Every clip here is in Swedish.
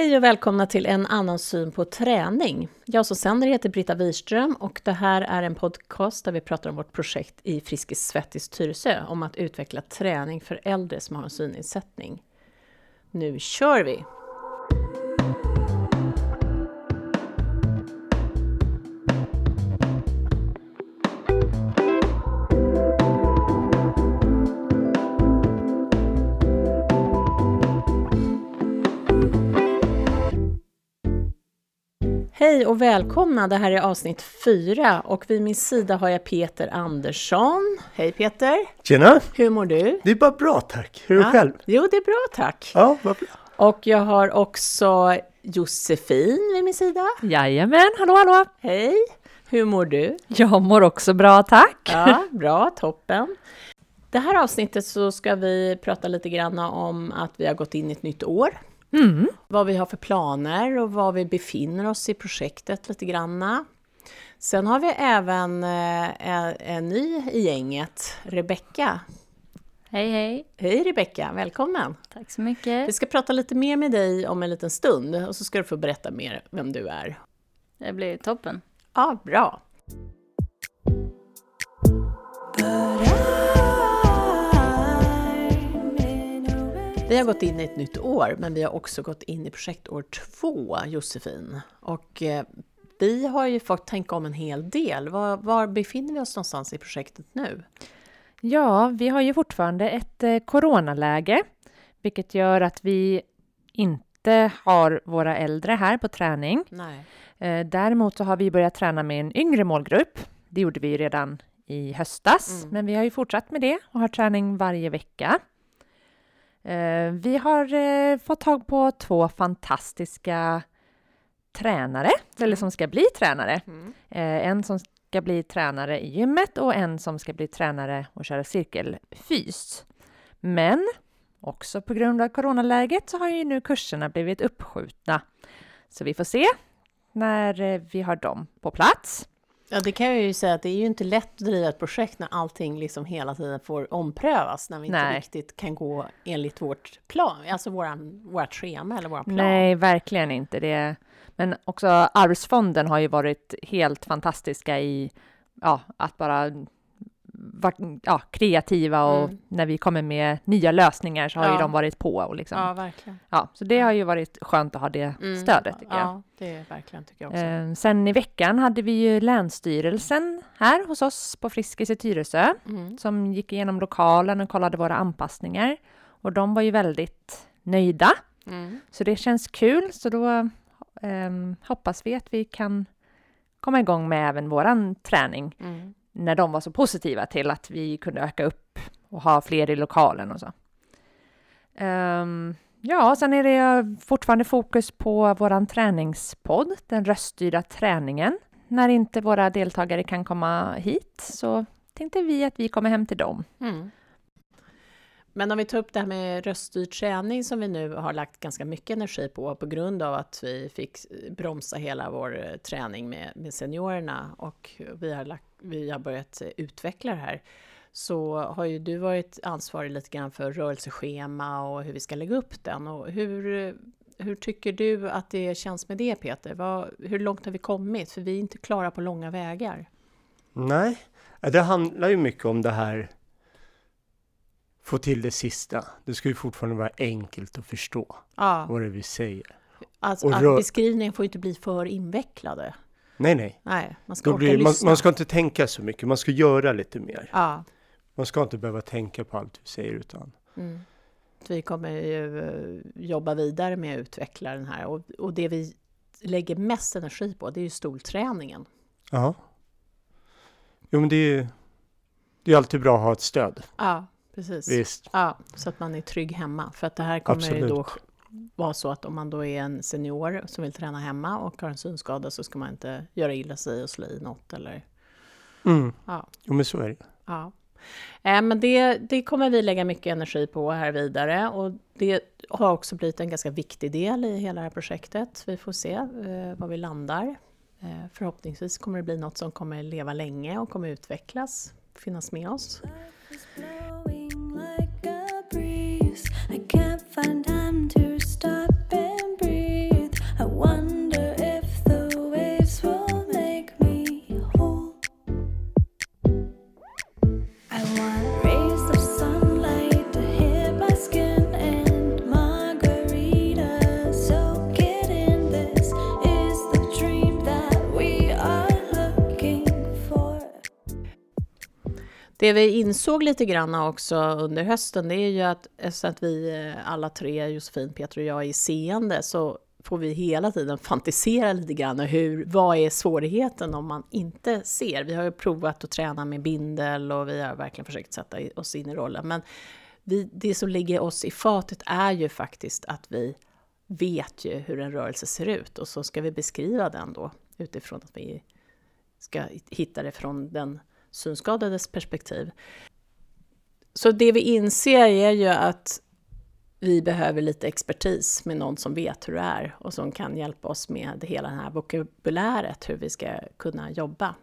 Hej och välkomna till en annan syn på träning. Jag som sänder heter Britta Wirström och det här är en podcast där vi pratar om vårt projekt i Friskis Svettis Tyresö om att utveckla träning för äldre som har en synnedsättning. Nu kör vi! Hej och välkomna! Det här är avsnitt fyra och vid min sida har jag Peter Andersson. Hej Peter! Tjena! Hur mår du? Det är bara bra tack. Hur är ja. du själv? Jo, det är bra tack. Ja, vad bra. Och jag har också Josefin vid min sida. Jajamän, hallå hallå! Hej! Hur mår du? Jag mår också bra, tack! Ja, bra, toppen. Det här avsnittet så ska vi prata lite grann om att vi har gått in i ett nytt år. Mm. Vad vi har för planer och var vi befinner oss i projektet lite granna. Sen har vi även eh, en ny i gänget, Rebecka. Hej hej! Hej Rebecka, välkommen! Tack så mycket! Vi ska prata lite mer med dig om en liten stund och så ska du få berätta mer vem du är. Det blir toppen! Ja, bra! Vi har gått in i ett nytt år, men vi har också gått in i projektår två, Josefin. Och eh, vi har ju fått tänka om en hel del. Var, var, befinner vi oss någonstans i projektet nu? Ja, vi har ju fortfarande ett eh, coronaläge, vilket gör att vi inte har våra äldre här på träning. Nej. Eh, däremot så har vi börjat träna med en yngre målgrupp. Det gjorde vi redan i höstas, Mm. men vi har ju fortsatt med det och har träning varje vecka. Eh, vi har eh, fått tag på två fantastiska tränare, eller som ska bli tränare. Mm. Eh, en som ska bli tränare i gymmet och en som ska bli tränare och köra cirkelfys. Men också på grund av coronaläget så har ju nu kurserna blivit uppskjutna. Så vi får se när vi har dem på plats. Ja, det kan jag ju säga att det är ju inte lätt att driva ett projekt när allting liksom hela tiden får omprövas, när vi inte Nej. riktigt kan gå enligt vårt plan, alltså våran, vårt schema eller våran plan. Nej, verkligen inte. Det. Men också Arvsfonden har ju varit helt fantastiska i ja, att bara ja, kreativa och Mm. när vi kommer med nya lösningar så har ju Ja. de varit på. Och liksom, Ja, verkligen. ja, så det har ju varit skönt att ha det Mm. stödet tycker jag. Ja, det är verkligen tycker jag också. Eh, sen i veckan hade vi ju Länsstyrelsen här hos oss på Friskis i Tyresö Mm. som gick igenom lokalen och kollade våra anpassningar. Och de var ju väldigt nöjda, Mm. så det känns kul. Så då ehm, hoppas vi att vi kan komma igång med även våran träning Mm när de var så positiva till att vi kunde öka upp och ha fler i lokalen och så. Um, ja, sen är det fortfarande fokus på våran träningspodd, den röststyrda träningen. När inte våra deltagare kan komma hit så tänkte vi att vi kommer hem till dem. Mm. Men om vi tar upp det här med röststyrd träning som vi nu har lagt ganska mycket energi på på grund av att vi fick bromsa hela vår eh, träning med, med seniorerna och vi har, lagt, vi har börjat eh, utveckla det här så har ju du varit ansvarig lite grann för rörelseschema och hur vi ska lägga upp den. Och hur, eh, hur tycker du att det känns med det Peter? Vad, hur långt har vi kommit? För vi är inte klara på långa vägar. Nej, det handlar ju mycket om det här få till det sista. Det ska ju fortfarande vara enkelt att förstå Ja, vad det är vi säger. alltså, och att beskrivningen får inte bli för invecklade. Nej, nej. Nej, man ska blir, man, man ska inte tänka så mycket, man ska göra lite mer. Ja. Man ska inte behöva tänka på allt vi säger utan Mm. Vi kommer ju eh, jobba vidare med att utveckla den här och, och det vi lägger mest energi på det är ju stolträningen. Ja. Jo men det är det är alltid bra att ha ett stöd. Ja, precis. Visst. Ja, så att man är trygg hemma. För att det här kommer ju då Absolut. Vara så att om man då är en senior som vill träna hemma och har en synskada så ska man inte göra illa sig och slå i något eller Mm. ja. Jo men så är det. Ja. Eh, Men det, det kommer vi lägga mycket energi på här vidare och det har också blivit en ganska viktig del i hela det här projektet. Vi får se eh, var vi landar. Eh, förhoppningsvis kommer det bli något som kommer leva länge och kommer utvecklas, finnas med oss. Det vi insåg lite grann också under hösten, det är ju att eftersom att vi eh, alla tre, Josefin, Peter och jag, är seende, så får vi hela tiden fantisera lite grann. Hur, vad är svårigheten om man inte ser? Vi har ju provat att träna med bindel och vi har verkligen försökt sätta oss in i rollen. Men vi, det som ligger oss i fatet är ju faktiskt att vi vet ju hur en rörelse ser ut och så ska vi beskriva den då utifrån att vi ska hitta det från den synskadades perspektiv. Så det vi inser är ju att vi behöver lite expertis med någon som vet hur det är och som kan hjälpa oss med hela det här vokabuläret, hur vi ska kunna jobba.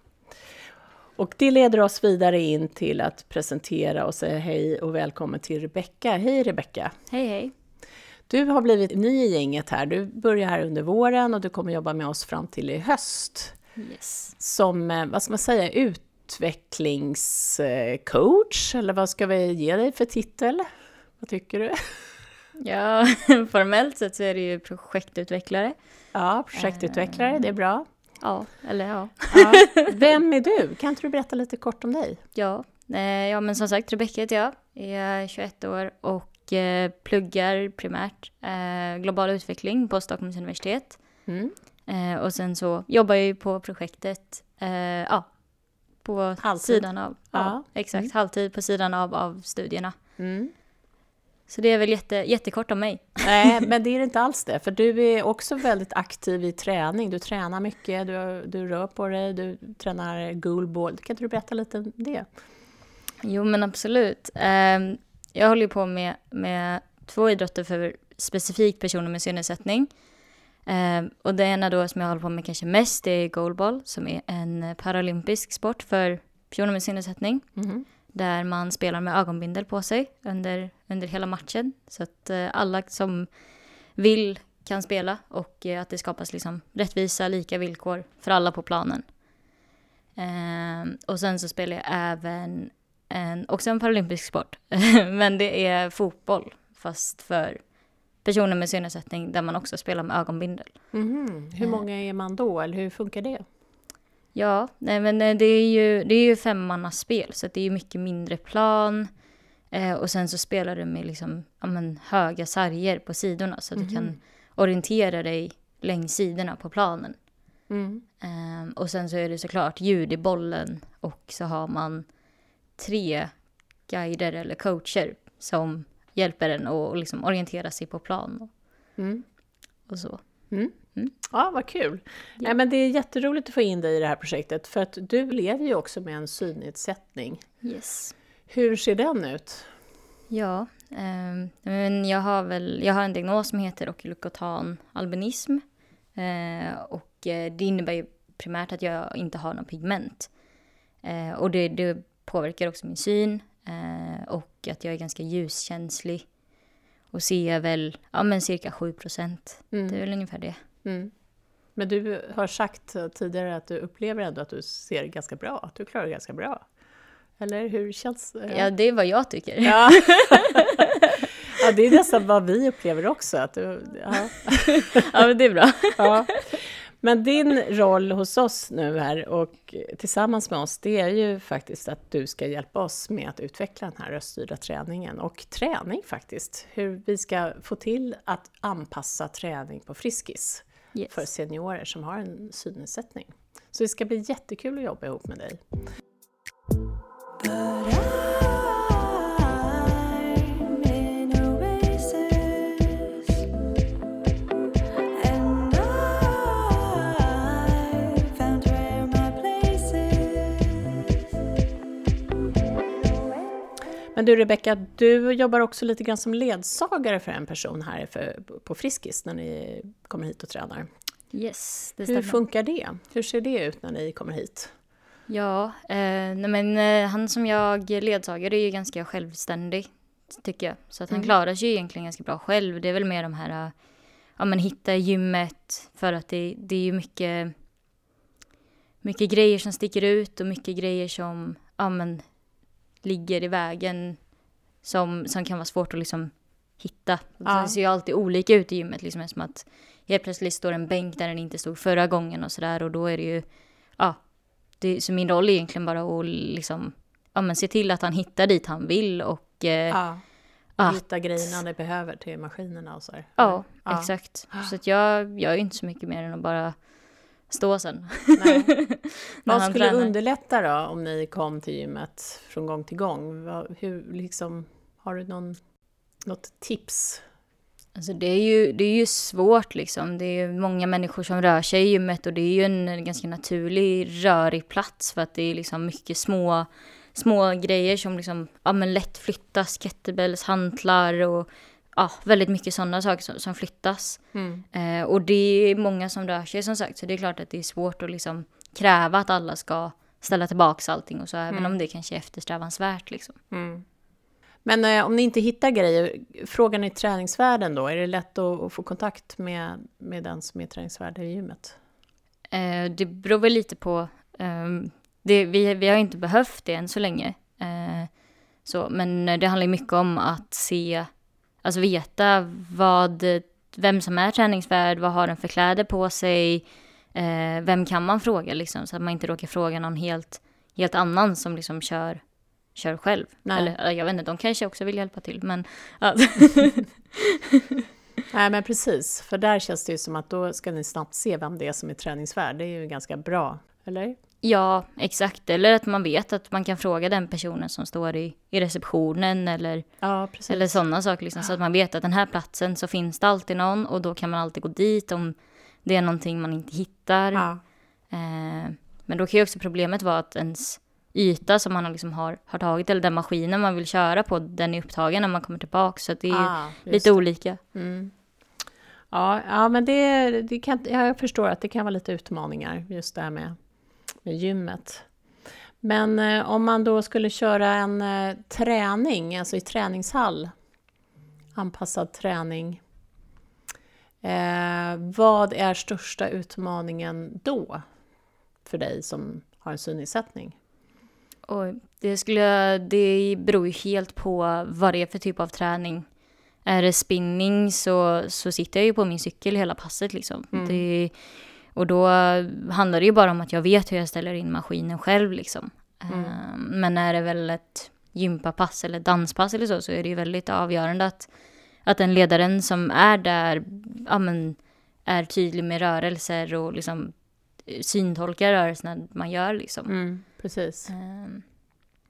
Och det leder oss vidare in till att presentera och säga hej och välkommen till Rebecka. Hej Rebecka! Hej hej. Du har blivit ny i gänget här. Du börjar här under våren och du kommer jobba med oss fram till i höst Yes. som, eh, vad ska man säga, utvecklingscoach? Eller vad ska vi ge dig för titel? Vad tycker du? Ja, formellt sett så är det ju projektutvecklare. Ja, projektutvecklare, det är bra. Ja, eller ja. Ja. Vem är du? Kan inte du berätta lite kort om dig? Ja, eh, ja men som sagt Rebecka heter jag. Jag är 21 år och eh, pluggar primärt eh, global utveckling på Stockholms universitet. Mm. Eh, och sen så jobbar jag ju på projektet, eh, ja, på Halvtid. sidan av, ja, Ja. exakt, Mm. halvtid på sidan av, av studierna. Mm. Så det är väl jätte, jättekort om mig. Nej, men det är inte alls det, för du är också väldigt aktiv i träning. Du tränar mycket, du, du rör på dig, du tränar goalball. Kan inte du berätta lite om det? Jo men absolut. Ehm, jag håller ju på med, med två idrotter för specifikt personer med synnedsättning. Ehm, och det ena då som jag håller på med kanske mest det är goalball som är en paralympisk sport för personer med synnedsättning. Mhm. Där man spelar med ögonbindel på sig under, under hela matchen. Så att eh, alla som vill kan spela och eh, att det skapas liksom rättvisa, lika villkor för alla på planen. Ehm, och sen så spelar jag även en, också en paralympisk sport. Men det är fotboll, fast för personer med synnedsättning där man också spelar med ögonbindel. Mhm. Hur många är man då, eller hur funkar det? Ja, nej men eh, det är ju, det är ju femmannaspel så det är ju mycket mindre plan. Eh, och sen så spelar du med liksom, ja, men, höga sarger på sidorna så att du kan orientera dig längs sidorna på planen. Mm. Ehm, och sen så är det såklart ljud i bollen och så har man tre guider eller coacher som hjälper en att liksom orientera sig på plan och, Mm. och så. Ja, vad kul! Nej, men det är jätteroligt att få in dig i det här projektet, för att du lever ju också med en synnedsättning. Yes. Hur ser den ut? Ja, ehm, men jag har väl, jag har en diagnos som heter okylokotan albinism. Eh, och eh, det innebär ju primärt att jag inte har någon pigment. Eh, och det, det påverkar också min syn eh, och att jag är ganska ljuskänslig. Och ser väl, ja men cirka 7 procent. Det är väl ungefär det. Mm. Men du har sagt tidigare att du upplever ändå att du ser ganska bra, att du klarar det ganska bra. Eller hur känns det? Ja, det är vad jag tycker. Ja. ja, det är nästan vad vi upplever också. Att du, ja. ja men det är bra. Ja. Men din roll hos oss nu här och tillsammans med oss, det är ju faktiskt att du ska hjälpa oss med att utveckla den här röststyrda träningen och träning faktiskt. Hur vi ska få till att anpassa träning på Friskis Yes. för seniorer som har en synnedsättning. Så det ska bli jättekul att jobba ihop med dig. Men du Rebecka, du jobbar också lite grann som ledsagare för en person här för, på Friskis när ni kommer hit och tränar. Yes, det Hur stämmer. funkar det? Hur ser det ut när ni kommer hit? Ja, eh, nej men eh, han som jag ledsagar är ju ganska självständig, tycker jag. Så att han Mm. klarar sig egentligen ganska bra själv. Det är väl mer de här, eh, ja men hitta gymmet, för att det, det är ju mycket, mycket grejer som sticker ut och mycket grejer som, ja men, ligger i vägen som, som kan vara svårt att liksom hitta. Ja. Det ser ju alltid olika ut i gymmet, liksom som att helt plötsligt står en bänk där den inte stod förra gången och sådär och då är det ju, ja, det, så min roll är egentligen bara att liksom, ja, men se till att han hittar dit han vill och eh, Ja. att, Hitta grejerna det behöver till maskinerna och så. Ja, Ja. exakt. Så att jag gör ju inte så mycket mer än att bara stå sen. Vad skulle tränar. underlätta då om ni kom till gymmet från gång till gång? Hur, liksom, har du någon, något tips? Alltså det är, ju, det är ju svårt liksom. Det är många människor som rör sig i gymmet och det är ju en, en ganska naturlig rörig plats för att det är liksom mycket små, små grejer som liksom, ja men lätt flyttas, kettlebells, hantlar och ja, väldigt mycket sådana saker som, som flyttas. Eh, och det är många som rör sig som sagt, så det är klart att det är svårt att liksom kräva att alla ska ställa tillbaka allting och så, även om det kanske är eftersträvansvärt liksom. Men eh, om ni inte hittar grejer, frågar ni träningsvärden då? Är det lätt att, att få kontakt med, med den som är träningsvärd i gymmet? Eh, det beror väl lite på. ehm, det, vi, vi har inte behövt det än så länge. Eh, så, men det handlar mycket om att se, alltså veta vad, vem som är träningsvärd, vad har den för kläder på sig, eh, vem kan man fråga liksom, så att man inte råkar fråga någon helt, helt annan som liksom kör, kör själv. Nej. Eller jag vet inte, de kanske också vill hjälpa till, men. Nej, men precis. För där känns det ju som att då ska ni snabbt se vem det är som är träningsvärd. Det är ju ganska bra, eller? Ja, exakt. Eller att man vet att man kan fråga den personen som står i, i receptionen eller, Ja, eller sådana saker. Liksom, så att man vet att den här platsen så finns det alltid någon och då kan man alltid gå dit om det är någonting man inte hittar. Ja. Eh, men då kan ju också problemet vara att ens yta som man har, liksom har, har tagit eller den maskinen man vill köra på, den är upptagen när man kommer tillbaka. Så det är Ah, lite det. olika. Mm. Ja, ja, men det, det kan, ja, jag förstår att det kan vara lite utmaningar just det här med gymmet. Men eh, om man då skulle köra en eh, träning, alltså i träningshall, anpassad träning. Eh, vad är största utmaningen då för dig som har en synnedsättning? Och det, skulle, det beror ju helt på vad det är för typ av träning. Är det spinning så, så sitter jag ju på min cykel hela passet liksom. Mm. Det, och då handlar det ju bara om att jag vet hur jag ställer in maskinen själv liksom. Mm. Eh, Men är det väl ett gympapass eller danspass eller så, så är det ju väldigt avgörande att, att den ledaren som är där ja, men, är tydlig med rörelser och liksom eh, syntolkar rörelserna man gör liksom. Precis. Ehm,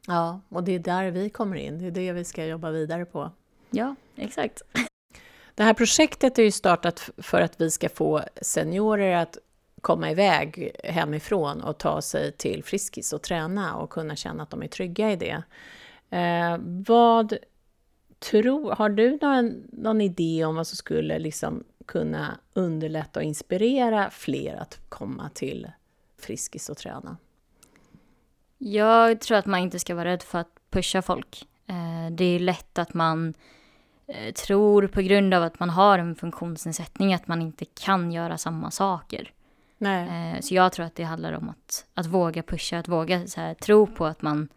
Ja, och det är där vi kommer in. Det är det vi ska jobba vidare på. Ja, exakt. Det här projektet är ju startat för att vi ska få seniorer att komma iväg hemifrån och ta sig till Friskis och träna och kunna känna att de är trygga i det. Eh, vad tror, har du någon, någon idé om vad som skulle liksom kunna underlätta och inspirera fler att komma till Friskis och träna? Jag tror att man inte ska vara rädd för att pusha folk. Eh, det är lätt att man eh, tror på grund av att man har en funktionsnedsättning att man inte kan göra samma saker. Nej. Eh, Så jag tror att det handlar om att, att våga pusha, att våga så här, tro på att man,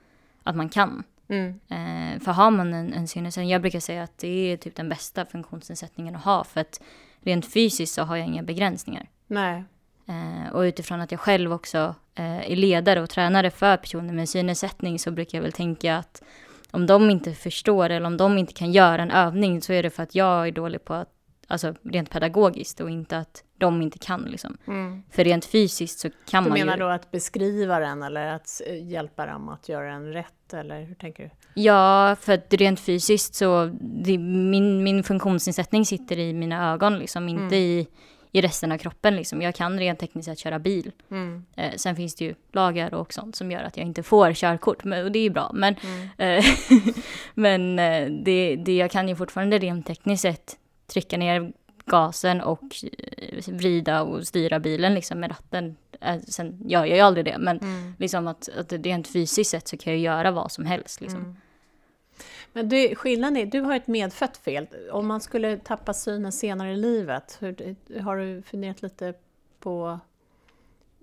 att man kan. Mm. Eh, För har man en, en synnedsättning, jag brukar säga att det är typ den bästa funktionsnedsättningen att ha för att rent fysiskt så har jag inga begränsningar. Nej. Eh, och utifrån att jag själv också är ledare och tränare för personer med synnedsättning så brukar jag väl tänka att om de inte förstår eller om de inte kan göra en övning så är det för att jag är dålig på att, alltså rent pedagogiskt och inte att de inte kan liksom. För rent fysiskt så kan Du man menar ju... då att beskriva den eller att eh, hjälpa dem att göra den rätt? Eller hur tänker du? Ja, för att rent fysiskt så, det, min, min funktionsnedsättning sitter i mina ögon liksom, inte i, i resten av kroppen liksom. Jag kan rent tekniskt sett köra bil. Eh, sen finns det ju lagar och sånt som gör att jag inte får körkort, men, och det är ju bra. Men, eh, men eh, det, det, jag kan ju fortfarande rent tekniskt sett trycka ner gasen och eh, vrida och styra bilen liksom med ratten. Eh, sen gör jag aldrig det, men liksom att, att rent fysiskt sett så kan jag göra vad som helst. Liksom. Men du, skillnaden är, du har ett medfött fel. Om man skulle tappa synen senare i livet, hur, har du funderat lite på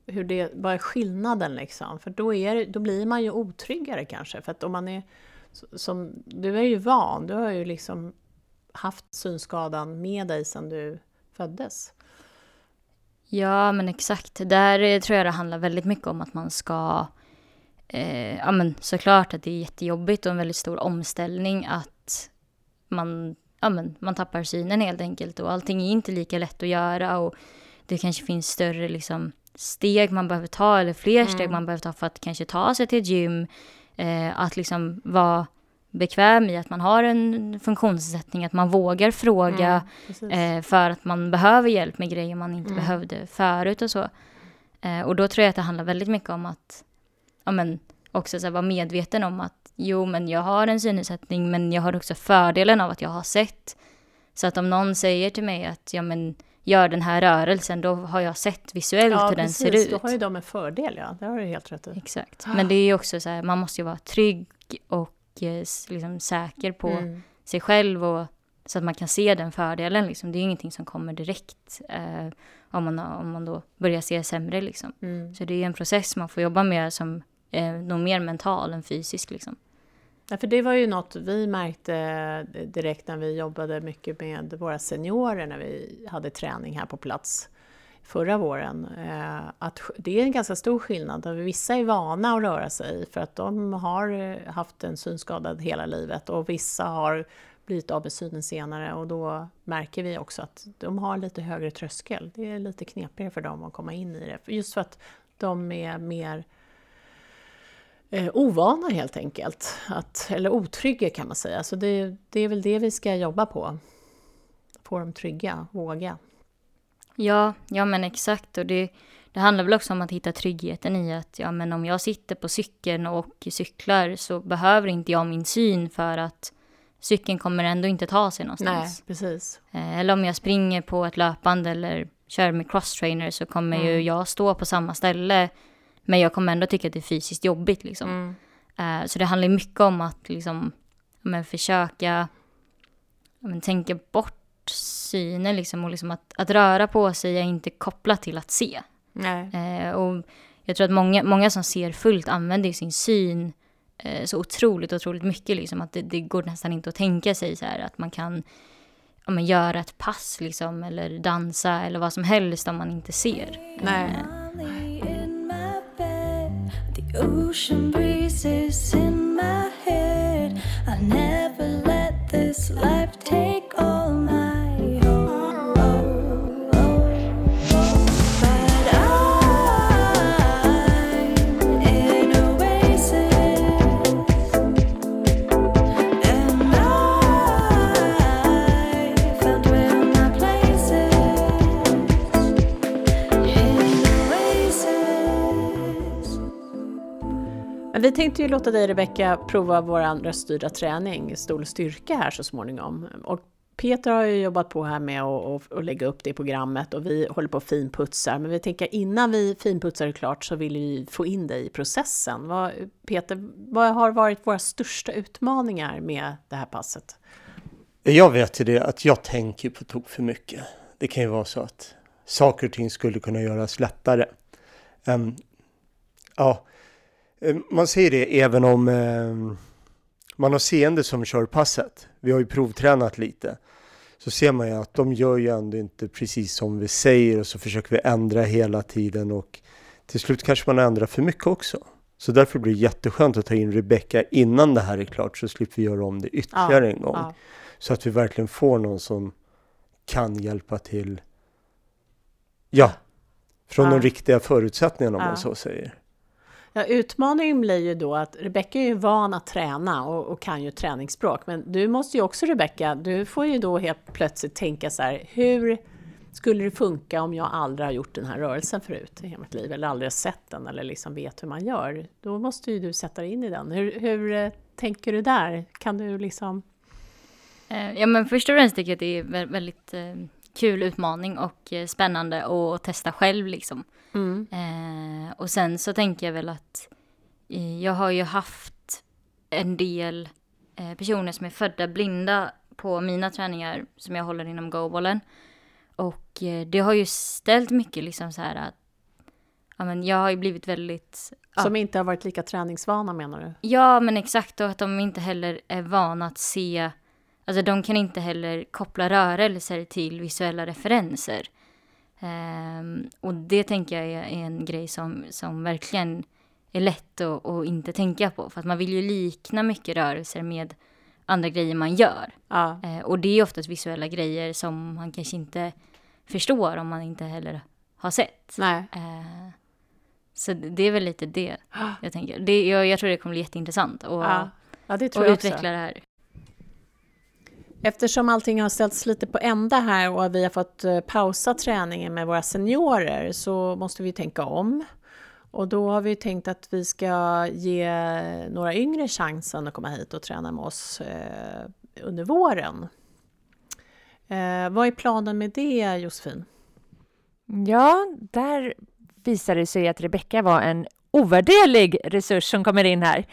hur det, vad är skillnaden liksom? För då, är, då blir man ju otryggare kanske. För att om man är, som, du är ju van, du har ju liksom haft synskadan med dig sedan du föddes. Ja, men exakt. Där eh, tror jag det handlar väldigt mycket om att man ska eh, ja men såklart att det är jättejobbigt och en väldigt stor omställning att man, ja men man tappar synen helt enkelt och allting är inte lika lätt att göra och det kanske finns större liksom steg man behöver ta eller fler steg Mm. man behöver ta för att kanske ta sig till ett gym. Eh, att liksom vara bekväm i att man har en funktionsnedsättning, att man vågar fråga Mm, eh, för att man behöver hjälp med grejer man inte Mm. behövde förut och så. Eh, och då tror jag att det handlar väldigt mycket om att ja, men, också så vara medveten om att jo, men jag har en synnedsättning, men jag har också fördelen av att jag har sett. Så att om någon säger till mig att ja, men, gör den här rörelsen, då har jag sett visuellt ja, hur den precis. ser ut. Då har ju de en fördel, ja. Det har du helt rätt i. Exakt. Men det är ju också så här, man måste ju vara trygg och liksom säker på Mm. sig själv och så att man kan se den fördelen. Liksom. Det är ju ingenting som kommer direkt eh, om, man, om man då börjar se sämre. Liksom. Mm. Så det är en process man får jobba med som är nog mer mental än fysisk. Liksom. Ja, för det var ju något vi märkte eh, direkt när vi jobbade mycket med våra seniorer när vi hade träning här på plats förra våren. Eh, att det är en ganska stor skillnad. Vissa är vana att röra sig för att de har eh, haft en synskada hela livet och vissa har blivit av med synen senare och då märker vi också att de har lite högre tröskel. Det är lite knepigare för dem att komma in i det. Just för att de är mer eh, ovana helt enkelt. Att, eller otrygga kan man säga. Så det, det är väl det vi ska jobba på. Få dem trygga, våga. Ja, ja men exakt. Och det, det handlar väl också om att hitta tryggheten i att ja, men om jag sitter på cykeln och cyklar så behöver inte jag min syn för att cykeln kommer ändå inte ta sig någonstans. Nej, precis. Eh, Eller om jag springer på ett löpande eller kör med crosstrainer så kommer ju Mm. jag stå på samma ställe. Men jag kommer ändå tycka att det är fysiskt jobbigt liksom. Mm. Eh, Så det handlar ju mycket om att liksom, men försöka men tänka bort synen liksom och liksom att, att röra på sig är inte kopplat till att se. Nej. Eh, och jag tror att många, många som ser fullt använder sin syn eh, så otroligt, otroligt mycket liksom att det, det går nästan inte att tänka sig så här att man kan ja, men göra ett pass liksom eller dansa eller vad som helst om man inte ser. Nej. Molly vi tänkte ju låta dig Rebecka prova vår röststyrda träning, stol styrka här så småningom. Och Peter har ju jobbat på här med att, lägga upp det programmet och vi håller på och finputsar. Men vi tänker innan vi finputsar klart så vill vi få in dig i processen. Vad, Peter, vad har varit våra största utmaningar med det här passet? Jag vet ju det att jag tänker på tok för mycket. Det kan ju vara så att saker och ting skulle kunna göras lättare. Um, ja, man ser det även om ehm, man har seende som kör passet. Vi har ju provtränat lite. Så ser man ju att de gör ju ändå inte precis som vi säger och så försöker vi ändra hela tiden och till slut kanske man ändrar för mycket också. Så därför blir det jätteskönt att ta in Rebecka innan det här är klart så slipper vi göra om det ytterligare en gång. Ja. Så att vi verkligen får någon som kan hjälpa till. Ja, från Ja. de riktiga förutsättningarna om Ja. man så säger. Ja, utmaningen blir ju då att Rebecka är ju van att träna och, och kan ju träningsspråk. Men du måste ju också Rebecka, du får ju då helt plötsligt tänka så här, hur skulle det funka om jag aldrig har gjort den här rörelsen förut i hela mitt liv, eller aldrig har sett den, eller liksom vet hur man gör? Då måste ju du sätta dig in i den. Hur, hur eh, tänker du där? Kan du liksom... Eh, Ja men först och främst tycker jag att det är vä- väldigt eh, kul utmaning och spännande att testa själv liksom. Mm. Och sen så tänker jag väl att eh, jag har ju haft en del eh, personer som är födda blinda på mina träningar som jag håller inom go-bollen. Och eh, det har ju ställt mycket liksom så här att ja, men jag har ju blivit väldigt Ja. Som inte har varit lika träningsvana menar du? Ja, men exakt. Och att de inte heller är vana att se... Alltså de kan inte heller koppla rörelser till visuella referenser. Ehm, och det tänker jag är en grej som, som verkligen är lätt att, att inte tänka på. För att man vill ju likna mycket rörelser med andra grejer man gör. Ja. Eh, och det är oftast visuella grejer som man kanske inte förstår om man inte heller har sett. Eh, så det är väl lite det jag tänker. Det, jag, jag tror det kommer bli jätteintressant att Ja. ja, det och utveckla det här. Eftersom allting har ställts lite på ända här och vi har fått eh, pausa träningen med våra seniorer så måste vi tänka om. Och då har vi tänkt att vi ska ge några yngre chansen att komma hit och träna med oss eh, under våren. Eh, vad är planen med det Josefin? Ja, där visade det sig att Rebecka var en ovärderlig resurs som kommer in här.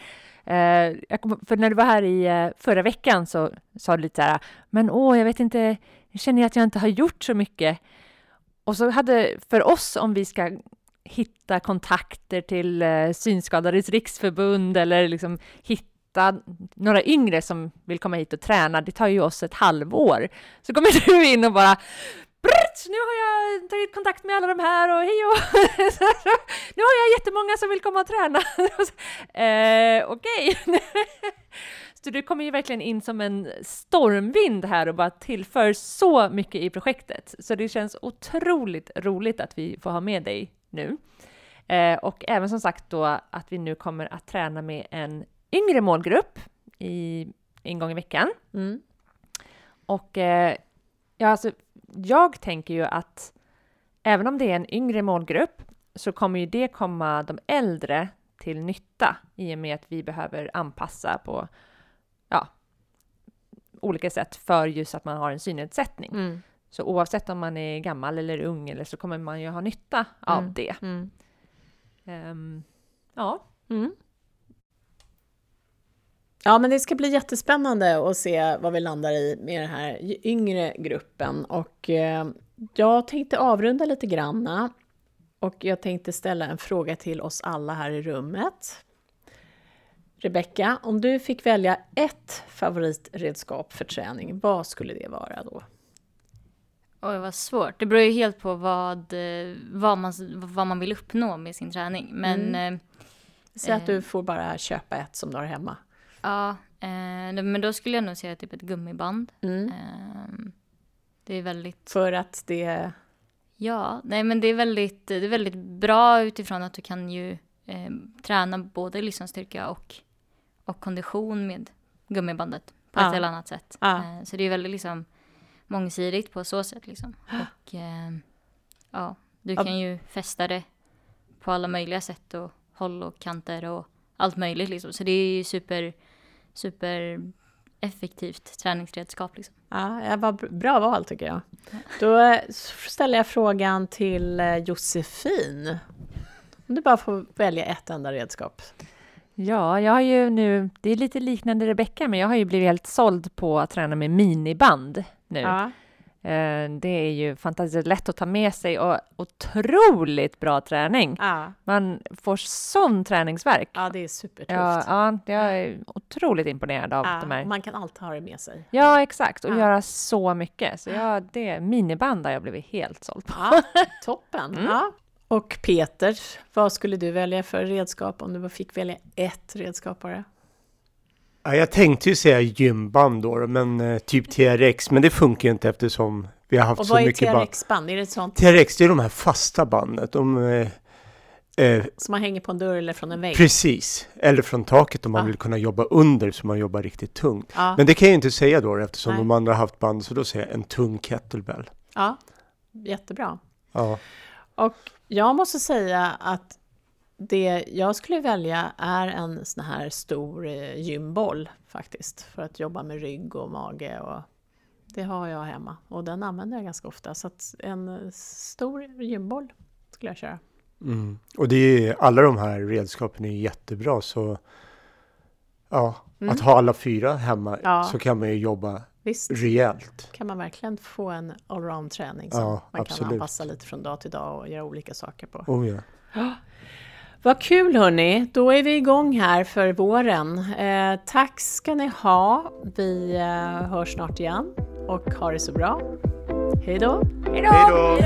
Eh, jag kom, för när du var här i eh, förra veckan så sa du lite så här, men åh, jag vet inte, jag känner att jag inte har gjort så mycket. Och så hade, för oss om vi ska hitta kontakter till eh, Synskadades riksförbund eller liksom hitta några yngre som vill komma hit och träna, det tar ju oss ett halvår. Så kommer du in och bara Brrt, nu har jag tagit kontakt med alla de här och hej och nu har jag jättemånga som vill komma och träna. eh, Okej. så du kommer ju verkligen in som en stormvind här och bara tillför så mycket i projektet. Så det känns otroligt roligt att vi får ha med dig nu. Eh, och även som sagt då att vi nu kommer att träna med en yngre målgrupp i, en gång i veckan. Mm. Och eh, ja, alltså, jag tänker ju att även om det är en yngre målgrupp så kommer ju det komma de äldre till nytta i och med att vi behöver anpassa på ja, olika sätt för just att man har en synnedsättning. Mm. Så oavsett om man är gammal eller ung eller så kommer man ju ha nytta av Mm. det. Ehm, ja, Mm. Ja, men det ska bli jättespännande att se vad vi landar i med den här yngre gruppen. Och eh, jag tänkte avrunda lite granna. Och jag tänkte ställa en fråga till oss alla här i rummet. Rebecka, om du fick välja ett favoritredskap för träning, vad skulle det vara då? Oj, vad svårt. Det beror ju helt på vad, eh, vad, man, vad man vill uppnå med sin träning. Men eh, Säg att du får bara köpa ett som du har hemma. Ja, eh, men då skulle jag nog säga typ ett gummiband. Mm. Eh, det är väldigt För att det... Ja, nej men det är väldigt, det är väldigt bra utifrån att du kan ju eh, träna både liksom styrka och, och kondition med gummibandet på Ja. ett eller annat sätt. Ja. Eh, så det är väldigt liksom mångsidigt på så sätt liksom. Och eh, ja, du kan ju fästa det på alla möjliga sätt och håll och kanter och allt möjligt liksom. Så det är ju super, super effektivt träningsredskap liksom. Ja, det var br- bra val tycker jag. Då eh, ställer jag frågan till eh, Josefin. Om du bara får välja ett enda redskap. Ja, jag har ju nu, det är lite liknande Rebecka, men jag har ju blivit helt såld på att träna med miniband nu. Ja. Eh, Det är ju fantastiskt lätt att ta med sig och otroligt bra träning. Ja. Man får sån träningsverk. ja, det är supertufft. Ja, ja, jag är otroligt imponerad av Ja, de här. Man kan alltid ha det med sig. Ja, exakt. Och Ja. göra så mycket. Så ja, det, miniband har jag blivit helt såld på. Ja, toppen. Mm. Ja. Och Peter, vad skulle du välja för redskap om du fick välja ett redskap bara? Ja, jag tänkte ju säga gymband då, men eh, typ TRX, men det funkar ju inte eftersom vi har haft Och så vad är mycket band. TRX-band? Är det ett sånt TRX, det är de här fasta bandet. De, eh, eh, som man hänger på en dörr eller från en vägg? precis, eller från taket om man Ja. vill kunna jobba under så man jobbar riktigt tungt. Ja, Men det kan jag ju inte säga då eftersom Nej. de andra har haft band, så då säger jag en tung kettlebell. ja, jättebra. Ja. Och jag måste säga att det jag skulle välja är en sån här stor eh, gymboll faktiskt. För att jobba med rygg och mage och det har jag hemma. Och den använder jag ganska ofta. Så en eh, stor gymboll skulle jag köra. Mm. Och det är alla de här redskapen är jättebra så ja, Mm. att ha alla fyra hemma Ja. så kan man ju jobba Visst rejält. kan man verkligen få en allround-träning som Ja, man kan absolut. anpassa lite från dag till dag och göra olika saker på. Oh, ja. Vad kul hörni! Då är vi igång här för våren. Eh, tack ska ni ha. Vi eh, hörs snart igen och ha det så bra. Hej då! Hej då!